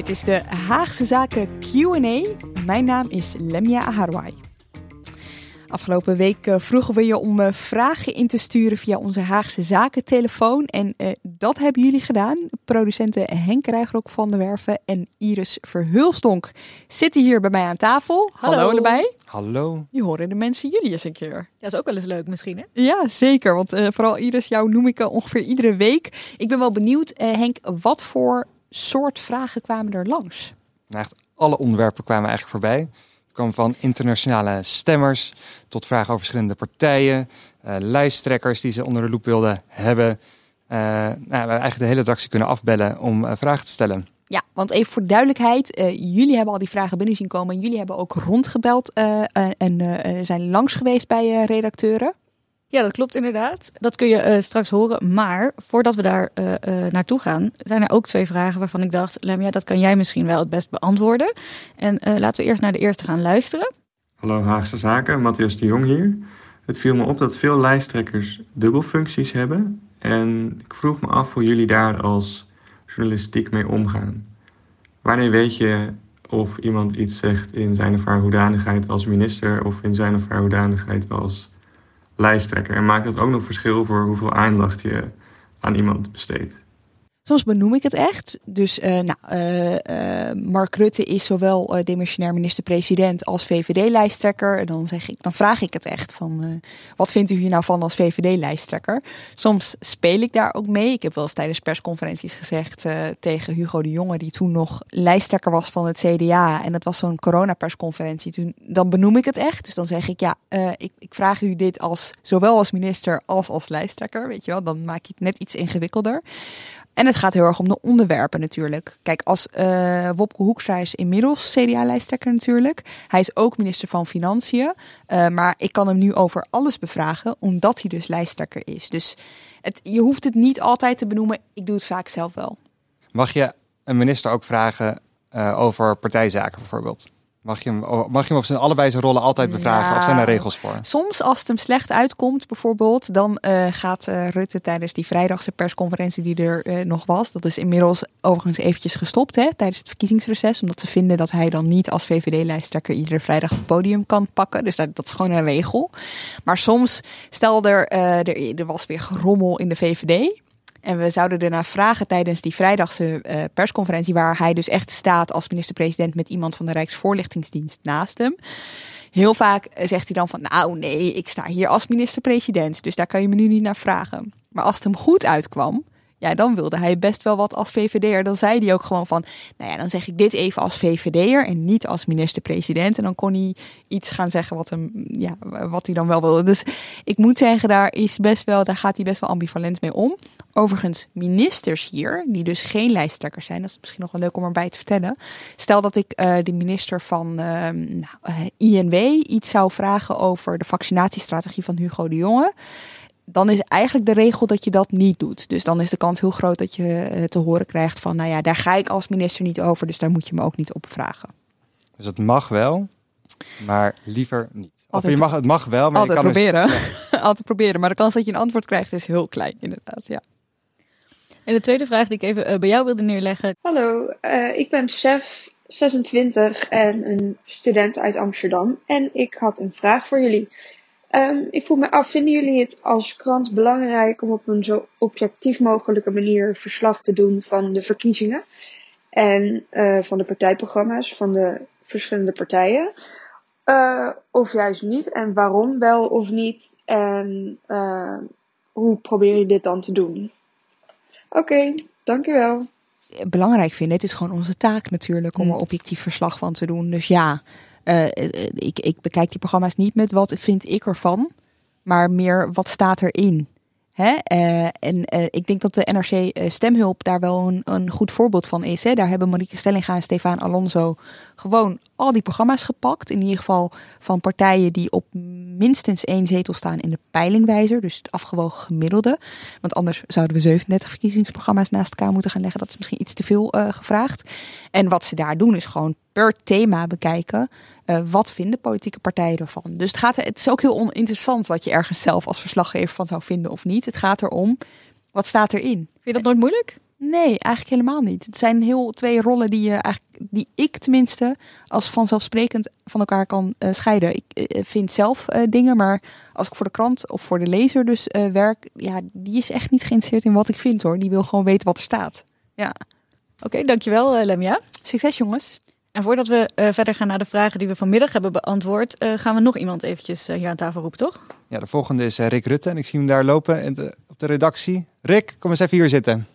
Dit is de Haagse Zaken Q&A. Mijn naam is Lemia Aharwai. Afgelopen week uh, vroegen we je om uh, vragen in te sturen via onze Haagse Zaken telefoon. En uh, dat hebben jullie gedaan. Producenten Henk Rijgrok van der Werven en Iris Verhulstonk zitten hier bij mij aan tafel. Hallo, Hallo allebei. Hallo. Je horen de mensen jullie eens een keer. Dat is ook wel eens leuk misschien, hè? Ja, zeker. Want vooral Iris, jou noem ik ongeveer iedere week. Ik ben wel benieuwd, Henk, wat voor soort vragen kwamen er langs? Nou, echt alle onderwerpen kwamen eigenlijk voorbij. Het kwam van internationale stemmers tot vragen over verschillende partijen, uh, lijsttrekkers die ze onder de loep wilden hebben. Uh, nou, we hebben eigenlijk de hele redactie kunnen afbellen om uh, vragen te stellen. Ja, want even voor duidelijkheid, jullie hebben al die vragen binnen zien komen. Jullie hebben ook rondgebeld en zijn langs geweest bij redacteuren. Ja, dat klopt inderdaad. Dat kun je uh, straks horen. Maar voordat we daar uh, uh, naartoe gaan, zijn er ook twee vragen waarvan ik dacht, Lemja, dat kan jij misschien wel het best beantwoorden. En laten we eerst naar de eerste gaan luisteren. Hallo Haagse Zaken, Matthias de Jong hier. Het viel me op dat veel lijsttrekkers dubbelfuncties hebben. En ik vroeg me af hoe jullie daar als journalistiek mee omgaan. Wanneer weet je of iemand iets zegt in zijn of haar hoedanigheid als minister of in zijn of haar hoedanigheid als lijsttrekker. En maakt het ook nog verschil voor hoeveel aandacht je aan iemand besteedt. Soms benoem ik het echt. Dus uh, nou, uh, uh, Mark Rutte is zowel demissionair minister-president als VVD-lijsttrekker. En dan, zeg ik, dan vraag ik het echt van, wat vindt u hier nou van als VVD-lijsttrekker? Soms speel ik daar ook mee. Ik heb wel eens tijdens persconferenties gezegd tegen Hugo de Jonge, die toen nog lijsttrekker was van het CDA. En dat was zo'n coronapersconferentie. Toen, dan benoem ik het echt. Dus dan zeg ik, ja, ik, ik vraag u dit als, zowel als minister als als lijsttrekker. Weet je wel, dan maak je het net iets ingewikkelder. En het gaat heel erg om de onderwerpen natuurlijk. Kijk, als uh, Wopke Hoekstra is inmiddels CDA-lijsttrekker natuurlijk. Hij is ook minister van Financiën. Uh, maar ik kan hem nu over alles bevragen, omdat hij dus lijsttrekker is. Dus het, je hoeft het niet altijd te benoemen. Ik doe het vaak zelf wel. Mag je een minister ook vragen uh, over partijzaken bijvoorbeeld? Mag je, hem, mag je hem op zijn allebei zijn rollen altijd bevragen? Nou, of zijn er regels voor? Soms als het hem slecht uitkomt bijvoorbeeld, dan uh, gaat uh, Rutte tijdens die vrijdagse persconferentie die er uh, nog was, dat is inmiddels overigens eventjes gestopt hè, tijdens het verkiezingsreces, omdat ze vinden dat hij dan niet als VVD-lijsttrekker iedere vrijdag het podium kan pakken. Dus dat, dat is gewoon een regel. Maar soms, stel er, er, er was weer gerommel in de VVD, en we zouden ernaar vragen tijdens die vrijdagse uh, persconferentie, waar hij dus echt staat als minister-president met iemand van de Rijksvoorlichtingsdienst naast hem. Heel vaak zegt hij dan van, nou nee, ik sta hier als minister-president, dus daar kan je me nu niet naar vragen. Maar als het hem goed uitkwam, ja, dan wilde hij best wel wat als VVD'er. Dan zei hij ook gewoon van, nou ja, dan zeg ik dit even als VVD'er en niet als minister-president. En dan kon hij iets gaan zeggen wat, hem, ja, wat hij dan wel wilde. Dus ik moet zeggen, daar, is best wel, daar gaat hij best wel ambivalent mee om. Overigens, ministers hier, die dus geen lijsttrekkers zijn, dat is misschien nog wel leuk om erbij te vertellen. Stel dat ik uh, de minister van uh, nou, uh, INW iets zou vragen over de vaccinatiestrategie van Hugo de Jonge dan is eigenlijk de regel dat je dat niet doet. Dus dan is de kans heel groot dat je te horen krijgt van, nou ja, daar ga ik als minister niet over, dus daar moet je me ook niet op vragen. Dus het mag wel, maar liever niet. Of je mag, het mag wel, maar altijd je kan proberen. Dus, ja. altijd proberen, maar de kans dat je een antwoord krijgt is heel klein, inderdaad. Ja. En de tweede vraag die ik even uh, bij jou wilde neerleggen. Hallo, uh, ik ben Chef 26 en een student uit Amsterdam. En ik had een vraag voor jullie. Um, ik vroeg me af, vinden jullie het als krant belangrijk om op een zo objectief mogelijke manier verslag te doen van de verkiezingen en uh, van de partijprogramma's van de verschillende partijen? Uh, of juist niet? En waarom wel of niet? En uh, hoe probeer je dit dan te doen? Oké, okay, dankjewel. belangrijk vinden. Het is gewoon onze taak natuurlijk om Mm. er objectief verslag van te doen. Dus ja, eh, eh, ik, ik bekijk die programma's niet met wat vind ik ervan, maar meer wat staat erin. Hè? Eh, en eh, ik denk dat de NRC eh, Stemhulp daar wel een, een goed voorbeeld van is. Hè? Daar hebben Marieke Stellinga en Stefan Alonso gewoon al die programma's gepakt. In ieder geval van partijen die op minstens één zetel staan in de peilingwijzer. Dus het afgewogen gemiddelde. Want anders zouden we 37 verkiezingsprogramma's naast elkaar moeten gaan leggen. Dat is misschien iets te veel gevraagd. En wat ze daar doen is gewoon per thema bekijken. Eh, wat vinden politieke partijen ervan? Dus het, gaat, er- het is ook heel oninteressant wat je ergens zelf als verslaggever van zou vinden of niet. Het gaat erom, wat staat erin? Vind je dat nooit moeilijk? Nee, eigenlijk helemaal niet. Het zijn heel twee rollen die je eigenlijk, die ik tenminste als vanzelfsprekend van elkaar kan eh, scheiden. Ik eh, vind zelf dingen, maar als ik voor de krant of voor de lezer dus werk, ja, die is echt niet geïnteresseerd in wat ik vind hoor. Die wil gewoon weten wat er staat. Ja. Oké, dankjewel Lemja. Succes jongens. En voordat we eh, verder gaan naar de vragen die we vanmiddag hebben beantwoord, eh, gaan we nog iemand eventjes eh, hier aan tafel roepen, toch? Ja, de volgende is Rick Rutte en ik zie hem daar lopen in de- op de redactie. Rick, kom eens even hier zitten.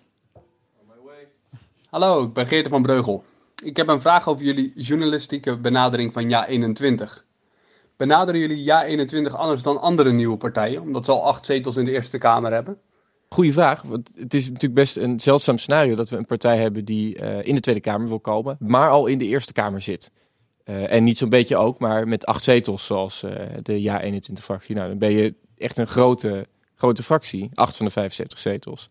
Hallo, ik ben Geert van Breugel. Ik heb een vraag over jullie journalistieke benadering van Ja21. Benaderen jullie Ja21 anders dan andere nieuwe partijen, omdat ze al acht zetels in de Eerste Kamer hebben? Goeie vraag, want het is natuurlijk best een zeldzaam scenario dat we een partij hebben die eh, in de Tweede Kamer wil komen, maar al in de Eerste Kamer zit. Eh, en niet zo'n beetje ook, maar met acht zetels zoals eh, de Ja21-fractie. Nou, dan ben je echt een grote, grote fractie, acht van de 75 zetels.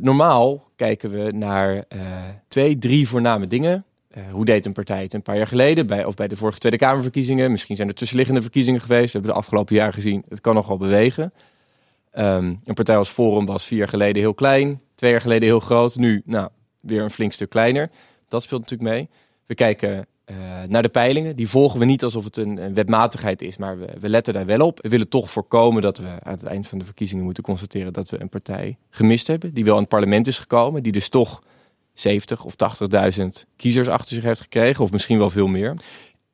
Normaal kijken we naar twee, drie voorname dingen. Hoe deed een partij het een paar jaar geleden, bij, of bij de vorige Tweede Kamerverkiezingen? Misschien zijn er tussenliggende verkiezingen geweest. We hebben de afgelopen jaar gezien, het kan nogal bewegen. Ehm, een partij als Forum was vier jaar geleden heel klein, twee jaar geleden heel groot. Nu, nou, weer een flink stuk kleiner. Dat speelt natuurlijk mee. We kijken eh, naar de peilingen. Die volgen we niet alsof het een, wetmatigheid is, maar we, we letten daar wel op. We willen toch voorkomen dat we aan het eind van de verkiezingen moeten constateren dat we een partij gemist hebben. Die wel in het parlement is gekomen, die dus toch 70 of 80.000 kiezers achter zich heeft gekregen, of misschien wel veel meer.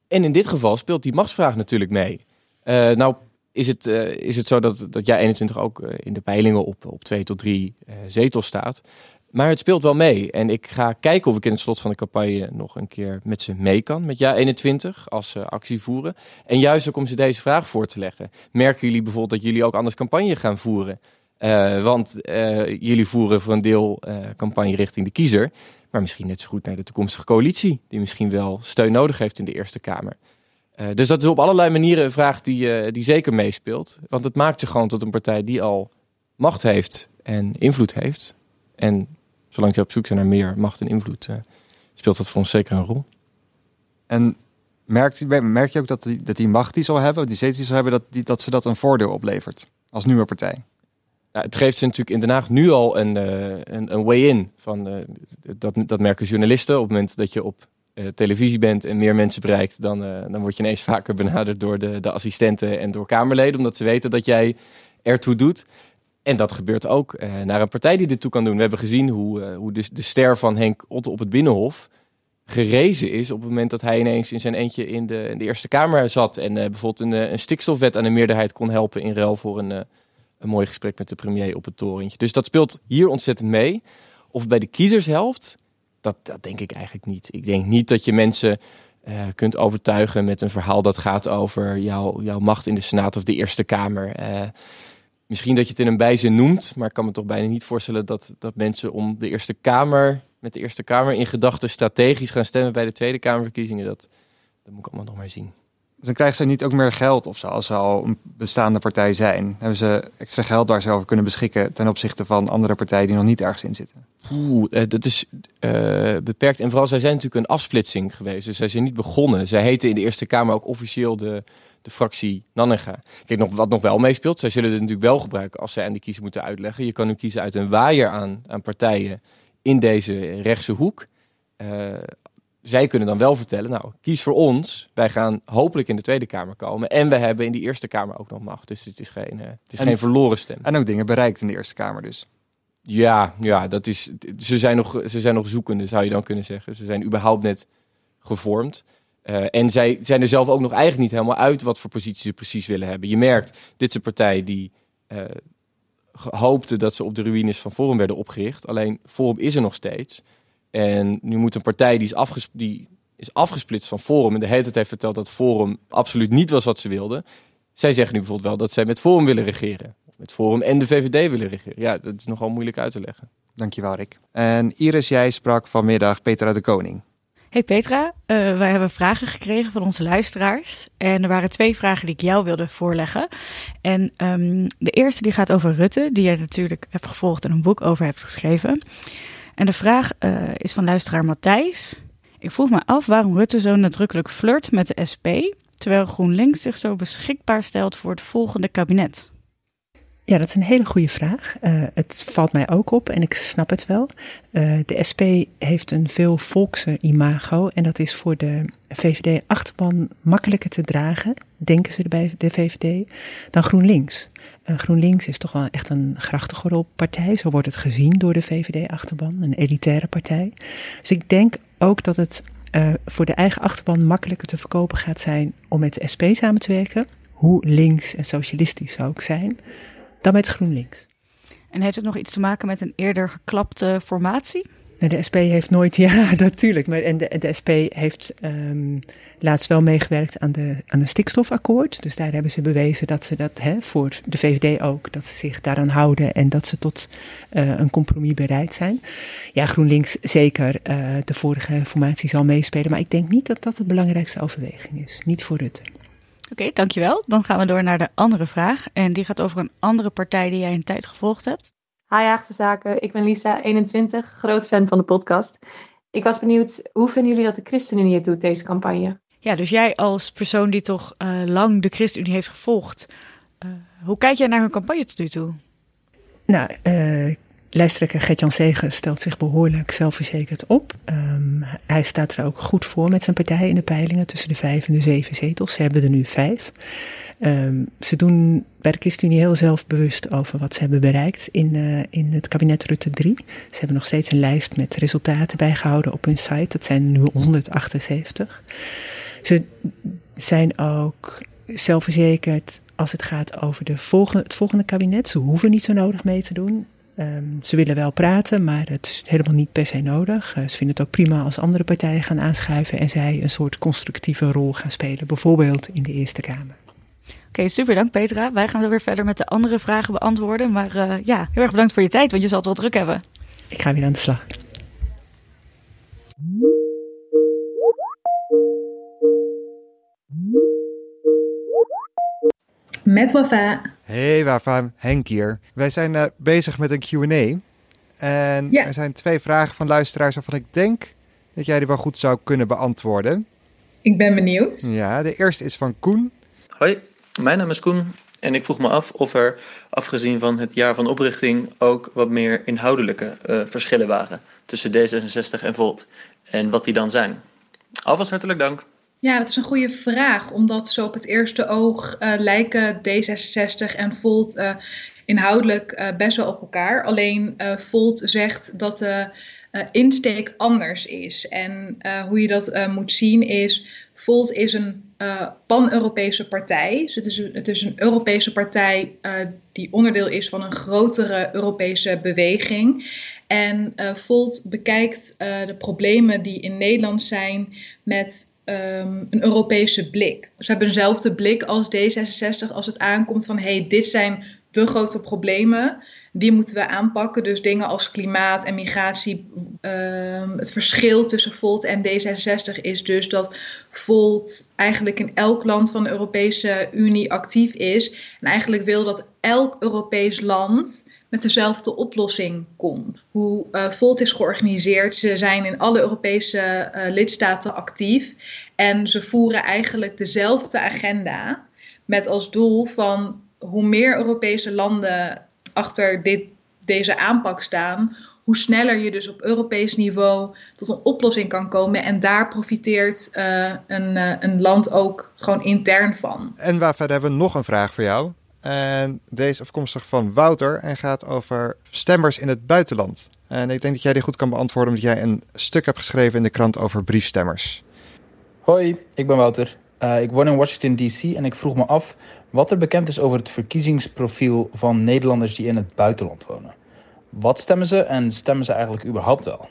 En in dit geval speelt die machtsvraag natuurlijk mee. Eh, nou, is het, eh, is het zo dat, dat jij 21 ook eh, in de peilingen op, op twee tot drie eh, zetels staat. Maar het speelt wel mee. En ik ga kijken of ik in het slot van de campagne nog een keer met ze mee kan. Met Ja 21 als ze actie voeren. En juist ook om ze deze vraag voor te leggen. Merken jullie bijvoorbeeld dat jullie ook anders campagne gaan voeren? Want jullie voeren voor een deel campagne richting de kiezer. Maar misschien net zo goed naar de toekomstige coalitie. Die misschien wel steun nodig heeft in de Eerste Kamer. Eh, dus dat is op allerlei manieren een vraag die, eh, die zeker meespeelt. Want het maakt je gewoon tot een partij die al macht heeft en invloed heeft. En zolang je op zoek zijn naar meer macht en invloed, eh, speelt dat voor ons zeker een rol. En merkt, merk je ook dat die, dat die macht die ze al hebben, die zetels die ze al hebben, dat, die, dat ze dat een voordeel oplevert als nieuwe partij? Nou, het geeft ze natuurlijk in Den Haag nu al een, een, een way-in. Van, eh, dat, dat merken journalisten. Op het moment dat je op eh, televisie bent en meer mensen bereikt, dan, eh, dan word je ineens vaker benaderd door de, de assistenten en door Kamerleden. Omdat ze weten dat jij ertoe doet. En dat gebeurt ook eh, naar een partij die dit toe kan doen. We hebben gezien hoe, hoe de, de ster van Henk Otte op het Binnenhof gerezen is op het moment dat hij ineens in zijn eentje in de, de Eerste Kamer zat. En bijvoorbeeld een, een stikstofwet aan de meerderheid kon helpen in ruil voor een, een mooi gesprek met de premier op het torentje. Dus dat speelt hier ontzettend mee. Of bij de kiezers helpt, dat, dat denk ik eigenlijk niet. Ik denk niet dat je mensen eh, kunt overtuigen met een verhaal dat gaat over jouw, macht in de Senaat of de Eerste Kamer. Eh, misschien dat je het in een bijzin noemt, maar ik kan me toch bijna niet voorstellen dat, dat mensen om de Eerste Kamer, met de Eerste Kamer in gedachten strategisch gaan stemmen bij de Tweede Kamerverkiezingen. Dat, dat moet ik allemaal nog maar zien. Dus dan krijgen ze niet ook meer geld of zo, als ze al een bestaande partij zijn. Hebben ze extra geld waar ze over kunnen beschikken ten opzichte van andere partijen die nog niet ergens in zitten. Oeh, eh, dat is eh, beperkt. En vooral, zij zijn natuurlijk een afsplitsing geweest. Dus zij zijn niet begonnen. Zij heten in de Eerste Kamer ook officieel de, de fractie Nannega. Kijk, nog, wat nog wel meespeelt, zij zullen het natuurlijk wel gebruiken als zij aan de kiezer moeten uitleggen. Je kan nu kiezen uit een waaier aan, aan partijen in deze rechtse hoek. Eh, zij kunnen dan wel vertellen, nou, kies voor ons. Wij gaan hopelijk in de Tweede Kamer komen. En we hebben in die Eerste Kamer ook nog macht. Dus het is geen, eh, het is En- geen verloren stem. En ook dingen bereikt in de Eerste Kamer dus. Ja, ja dat is, ze, zijn nog, ze zijn nog zoekende, zou je dan kunnen zeggen. Ze zijn überhaupt net gevormd. Eh, en zij zijn er zelf ook nog eigenlijk niet helemaal uit wat voor positie ze precies willen hebben. Je merkt, dit is een partij die eh, hoopte dat ze op de ruïnes van Forum werden opgericht. Alleen Forum is er nog steeds. En nu moet een partij die is, afges die is afgesplitst van Forum en de hele tijd heeft verteld dat Forum absoluut niet was wat ze wilden. Zij zeggen nu bijvoorbeeld wel dat zij met Forum willen regeren. Met Forum en de VVD willen regeren. Ja, dat is nogal moeilijk uit te leggen. Dankjewel, Rick. En Iris, jij sprak vanmiddag Petra de Koning. Hey Petra, uh, wij hebben vragen gekregen van onze luisteraars. En er waren twee vragen die ik jou wilde voorleggen. En um, de eerste die gaat over Rutte, die jij natuurlijk hebt gevolgd en een boek over hebt geschreven. En de vraag uh, is van luisteraar Matthijs. Ik vroeg me af waarom Rutte zo nadrukkelijk flirt met de SP, terwijl GroenLinks zich zo beschikbaar stelt voor het volgende kabinet. Ja, dat is een hele goede vraag. Uh, het valt mij ook op en ik snap het wel. Uh, de SP heeft een veel volkser imago en dat is voor de VVD-achterban makkelijker te dragen, denken ze bij de VVD, dan GroenLinks. Uh, GroenLinks is toch wel echt een grachtengordelpartij, zo wordt het gezien door de VVD-achterban, een elitaire partij. Dus ik denk ook dat het voor de eigen achterban makkelijker te verkopen gaat zijn om met de SP samen te werken, hoe links en socialistisch ze ook zijn dan met GroenLinks. En heeft het nog iets te maken met een eerder geklapte formatie? De SP heeft nooit, ja, natuurlijk. Maar en de, SP heeft um, laatst wel meegewerkt aan de, aan de stikstofakkoord. Dus daar hebben ze bewezen dat ze dat, hè, voor de VVD ook, dat ze zich daaraan houden en dat ze tot uh, een compromis bereid zijn. Ja, GroenLinks zeker uh, de vorige formatie zal meespelen. Maar ik denk niet dat dat de belangrijkste overweging is. Niet voor Rutte. Oké, dankjewel. Dan gaan we door naar de andere vraag. En die gaat over een andere partij die jij een tijd gevolgd hebt. Hi Haagse Zaken, ik ben Lisa, 21, groot fan van de podcast. Ik was benieuwd, hoe vinden jullie dat de ChristenUnie het doet, deze campagne? Ja, dus jij als persoon die toch uh, lang de ChristenUnie heeft gevolgd, uh, hoe kijk jij naar hun campagne tot nu toe? Nou, uh, Lijsttrekker Gert-Jan Zegen stelt zich behoorlijk zelfverzekerd op. Um, hij staat er ook goed voor met zijn partij in de peilingen tussen de vijf en de zeven zetels. Ze hebben er nu vijf. Um, ze doen bij de ChristenUnie heel zelfbewust over wat ze hebben bereikt in, uh, in het kabinet Rutte 3. Ze hebben nog steeds een lijst met resultaten bijgehouden op hun site. Dat zijn nu 178. Ze zijn ook zelfverzekerd als het gaat over de volgende, het volgende kabinet. Ze hoeven niet zo nodig mee te doen. Um, ze willen wel praten, maar het is helemaal niet per se nodig. Uh, ze vinden het ook prima als andere partijen gaan aanschuiven en zij een soort constructieve rol gaan spelen, bijvoorbeeld in de Eerste Kamer. Oké, okay, super dank Petra. Wij gaan zo weer verder met de andere vragen beantwoorden. Maar uh, ja, heel erg bedankt voor je tijd, want je zal het wel druk hebben. Ik ga weer aan de slag. Met Wafa. Hey Wafa, Henk hier. Wij zijn uh, bezig met een Q&A. En ja. er zijn twee vragen van luisteraars waarvan ik denk dat jij die wel goed zou kunnen beantwoorden. Ik ben benieuwd. Ja, de eerste is van Koen. Hoi, mijn naam is Koen en ik vroeg me af of er, afgezien van het jaar van oprichting, ook wat meer inhoudelijke uh, verschillen waren tussen D66 en Volt. En wat die dan zijn. Alvast hartelijk dank. Ja, dat is een goede vraag, omdat zo op het eerste oog uh, lijken D66 en Volt uh, inhoudelijk uh, best wel op elkaar. Alleen Volt zegt dat de insteek anders is. En hoe je dat moet zien is, Volt is een pan-Europese partij. Dus het, is, het is een Europese partij die onderdeel is van een grotere Europese beweging. En Volt bekijkt de problemen die in Nederland zijn met um, een Europese blik. Ze hebben dezelfde blik als D66 als het aankomt van hey, dit zijn de grote problemen. Die moeten we aanpakken. Dus dingen als klimaat en migratie. Um, het verschil tussen Volt en D66 is dus dat Volt eigenlijk in elk land van de Europese Unie actief is. En eigenlijk wil dat elk Europees land met dezelfde oplossing komt. Hoe uh, Volt is georganiseerd, ze zijn in alle Europese uh, lidstaten actief en ze voeren eigenlijk dezelfde agenda met als doel van hoe meer Europese landen achter dit, deze aanpak staan, hoe sneller je dus op Europees niveau tot een oplossing kan komen. En daar profiteert uh, een, een land ook gewoon intern van. En waar verder hebben we nog een vraag voor jou. En deze afkomstig van Wouter en gaat over stemmers in het buitenland. En ik denk dat jij die goed kan beantwoorden, omdat jij een stuk hebt geschreven in de krant over briefstemmers. Hoi, ik ben Wouter. Uh, ik woon in Washington DC en ik vroeg me af wat er bekend is over het verkiezingsprofiel van Nederlanders die in het buitenland wonen. Wat stemmen ze en stemmen ze eigenlijk überhaupt wel?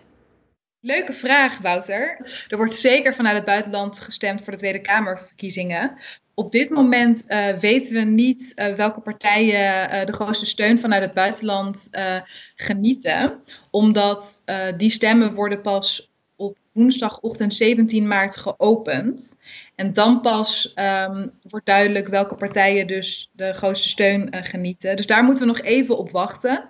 Leuke vraag, Wouter. Er wordt zeker vanuit het buitenland gestemd voor de Tweede Kamerverkiezingen. Op dit moment uh, weten we niet uh, welke partijen uh, de grootste steun vanuit het buitenland genieten, omdat die stemmen worden pas op woensdagochtend 17 maart geopend. En dan pas um, wordt duidelijk welke partijen dus de grootste steun genieten. Dus daar moeten we nog even op wachten.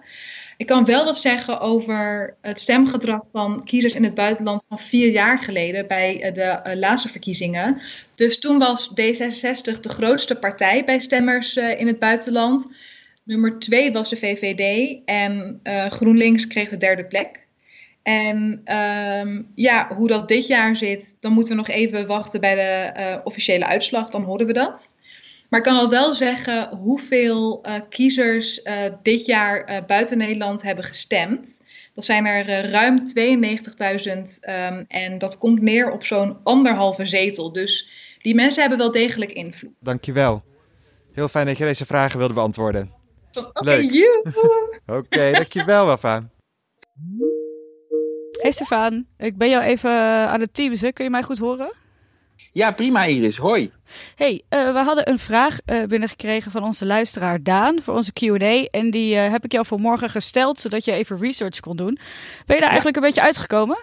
Ik kan wel wat zeggen over het stemgedrag van kiezers in het buitenland van vier jaar geleden bij eh, de uh, laatste verkiezingen. Dus toen was D66 de grootste partij bij stemmers uh, in het buitenland. Nummer twee was de VVD en GroenLinks kreeg de derde plek. En um, ja, hoe dat dit jaar zit, dan moeten we nog even wachten bij de officiële uitslag. Dan horen we dat. Maar ik kan al wel zeggen hoeveel uh, kiezers uh, dit jaar uh, buiten Nederland hebben gestemd. Dat zijn er ruim 92.000 um, en dat komt neer op zo'n anderhalve zetel. Dus die mensen hebben wel degelijk invloed. Dankjewel. Heel fijn dat je deze vragen wilde beantwoorden. Oké, okay, Oké, okay, dankjewel Wafa. Hey Stefan, ik ben jou even aan het teamsen. Kun je mij goed horen? Ja, prima Iris. Hoi. Hey, uh, we hadden een vraag uh, binnengekregen van onze luisteraar Daan voor onze Q&A. En die uh, heb ik jou vanmorgen gesteld, zodat je even research kon doen. Ben je daar eigenlijk een beetje uitgekomen?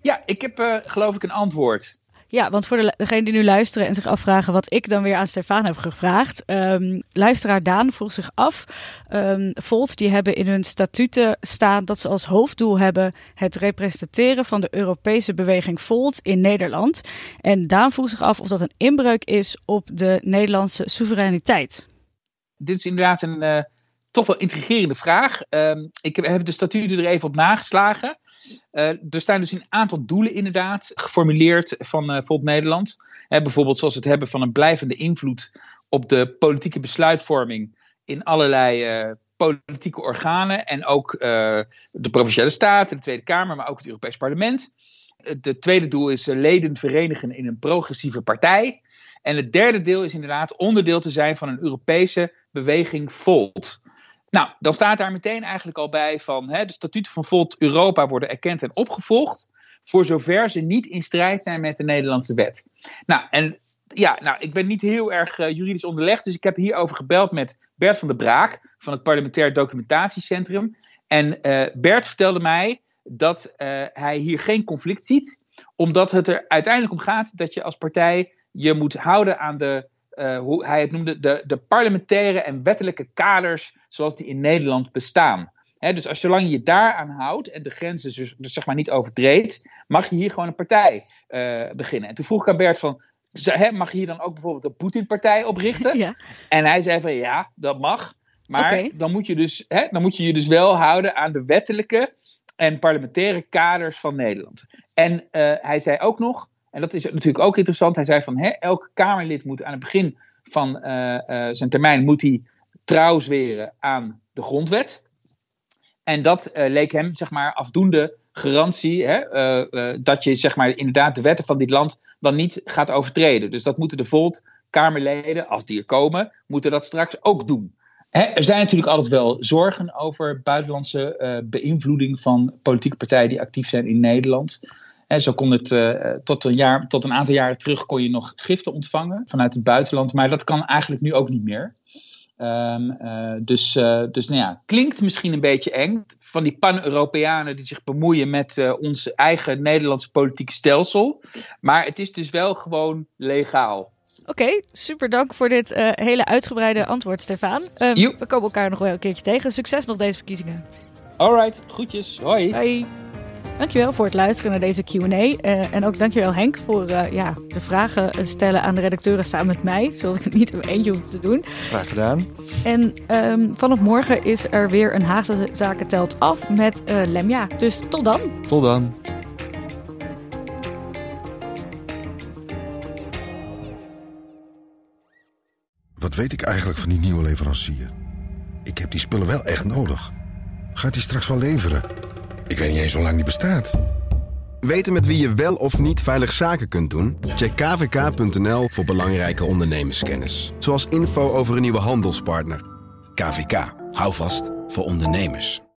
Ja, ik heb geloof ik een antwoord. Ja, want voor de, degenen die nu luisteren en zich afvragen wat ik dan weer aan Stefan heb gevraagd. Um, luisteraar Daan vroeg zich af. Um, Volt die hebben in hun statuten staan dat ze als hoofddoel hebben het representeren van de Europese beweging Volt in Nederland. En Daan vroeg zich af of dat een inbreuk is op de Nederlandse soevereiniteit. Dit is inderdaad een uh, toch wel intrigerende vraag. Um, ik heb, de statuten er even op nageslagen. Uh, er staan dus een aantal doelen inderdaad geformuleerd van uh, Volt Nederland. Hè, bijvoorbeeld zoals het hebben van een blijvende invloed op de politieke besluitvorming in allerlei uh, politieke organen. En ook de provinciale staten, de Tweede Kamer, maar ook het Europees Parlement. Het tweede doel is leden verenigen in een progressieve partij. En het derde deel is inderdaad onderdeel te zijn van een Europese beweging Volt. Nou, dan staat daar meteen eigenlijk al bij van hè, de statuten van Volt Europa worden erkend en opgevolgd, voor zover ze niet in strijd zijn met de Nederlandse wet. Nou, en ja, nou, ik ben niet heel erg uh, juridisch onderlegd, dus ik heb hierover gebeld met Bert van der Braak van het Parlementair Documentatiecentrum. En uh, Bert vertelde mij dat uh, hij hier geen conflict ziet, omdat het er uiteindelijk om gaat dat je als partij je moet houden aan de uh, hoe hij het noemde, de, de parlementaire en wettelijke kaders zoals die in Nederland bestaan. dus als zolang je daaraan houdt en de grenzen dus, dus, zeg maar niet overtreedt, mag je hier gewoon een partij uh, beginnen. En toen vroeg ik aan Bert van, mag je hier dan ook bijvoorbeeld een Poetin-partij oprichten? Ja. En hij zei van, ja, dat mag. Maar okay. dan, moet je dus, dan moet je je dus wel houden aan de wettelijke en parlementaire kaders van Nederland. En uh, hij zei ook nog, en dat is natuurlijk ook interessant. Hij zei van hè, elk Kamerlid moet aan het begin van uh, uh, zijn termijn moet hij trouw zweren aan de grondwet. En dat uh, leek hem zeg maar afdoende garantie hè, dat je zeg maar inderdaad de wetten van dit land dan niet gaat overtreden. Dus dat moeten de Volt Kamerleden, als die er komen, moeten dat straks ook doen. Hè, er zijn natuurlijk altijd wel zorgen over buitenlandse beïnvloeding van politieke partijen die actief zijn in Nederland. Zo kon het uh, tot, een jaar, tot een aantal jaren terug kon je nog giften ontvangen vanuit het buitenland. Maar dat kan eigenlijk nu ook niet meer. Um, uh, dus uh, dus nou ja, klinkt misschien een beetje eng. Van die pan-Europeanen die zich bemoeien met ons eigen Nederlandse politieke stelsel. Maar het is dus wel gewoon legaal. Oké, okay, super dank voor dit hele uitgebreide antwoord, Stefan. Um, we komen elkaar nog wel een keertje tegen. Succes nog deze verkiezingen. Alright, groetjes. Hoi. Hoi. Dankjewel voor het luisteren naar deze Q&A. Uh, en ook dankjewel Henk voor uh, ja, de vragen stellen aan de redacteuren samen met mij. Zodat ik het niet in eentje hoef te doen. Graag gedaan. En um, vanaf morgen is er weer een Haagse Zaken telt af met uh, Lemja. Dus tot dan. Tot dan. Wat weet ik eigenlijk van die nieuwe leverancier? Ik heb die spullen wel echt nodig. Gaat hij straks wel leveren? Ik weet niet eens hoe lang die bestaat. Weten met wie je wel of niet veilig zaken kunt doen? Check kvk.nl voor belangrijke ondernemerskennis. Zoals info over een nieuwe handelspartner. KVK, hou vast voor ondernemers.